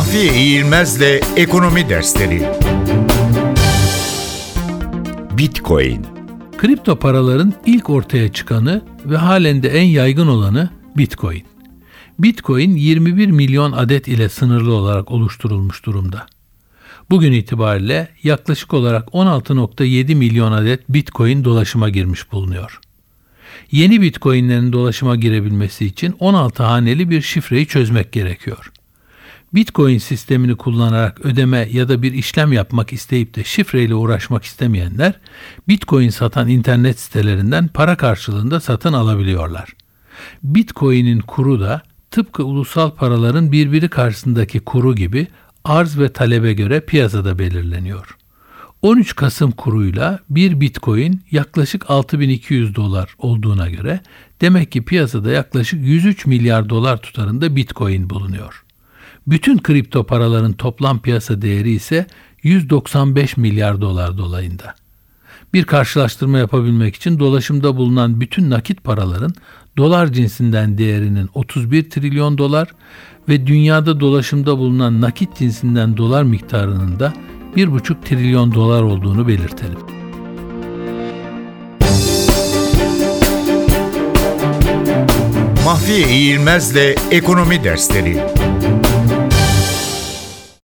Mahfiye İğilmez'le Ekonomi Dersleri Bitcoin Kripto paraların ilk ortaya çıkanı ve halen de en yaygın olanı Bitcoin. Bitcoin 21 milyon adet ile sınırlı olarak oluşturulmuş durumda. Bugün itibariyle yaklaşık olarak 16.7 milyon adet Bitcoin dolaşıma girmiş bulunuyor. Yeni Bitcoin'lerin dolaşıma girebilmesi için 16 haneli bir şifreyi çözmek gerekiyor. Bitcoin sistemini kullanarak ödeme ya da bir işlem yapmak isteyip de şifreyle uğraşmak istemeyenler Bitcoin satan internet sitelerinden para karşılığında satın alabiliyorlar. Bitcoin'in kuru da tıpkı ulusal paraların birbiri karşısındaki kuru gibi arz ve talebe göre piyasada belirleniyor. 13 Kasım kuruyla bir Bitcoin yaklaşık 6200 dolar olduğuna göre demek ki piyasada yaklaşık 103 milyar dolar tutarında Bitcoin bulunuyor. Bütün kripto paraların toplam piyasa değeri ise 195 milyar dolar dolayında. Bir karşılaştırma yapabilmek için dolaşımda bulunan bütün nakit paraların dolar cinsinden değerinin 31 trilyon dolar ve dünyada dolaşımda bulunan nakit cinsinden dolar miktarının da 1,5 trilyon dolar olduğunu belirtelim. Mahfiye İğilmez'le Ekonomi Dersleri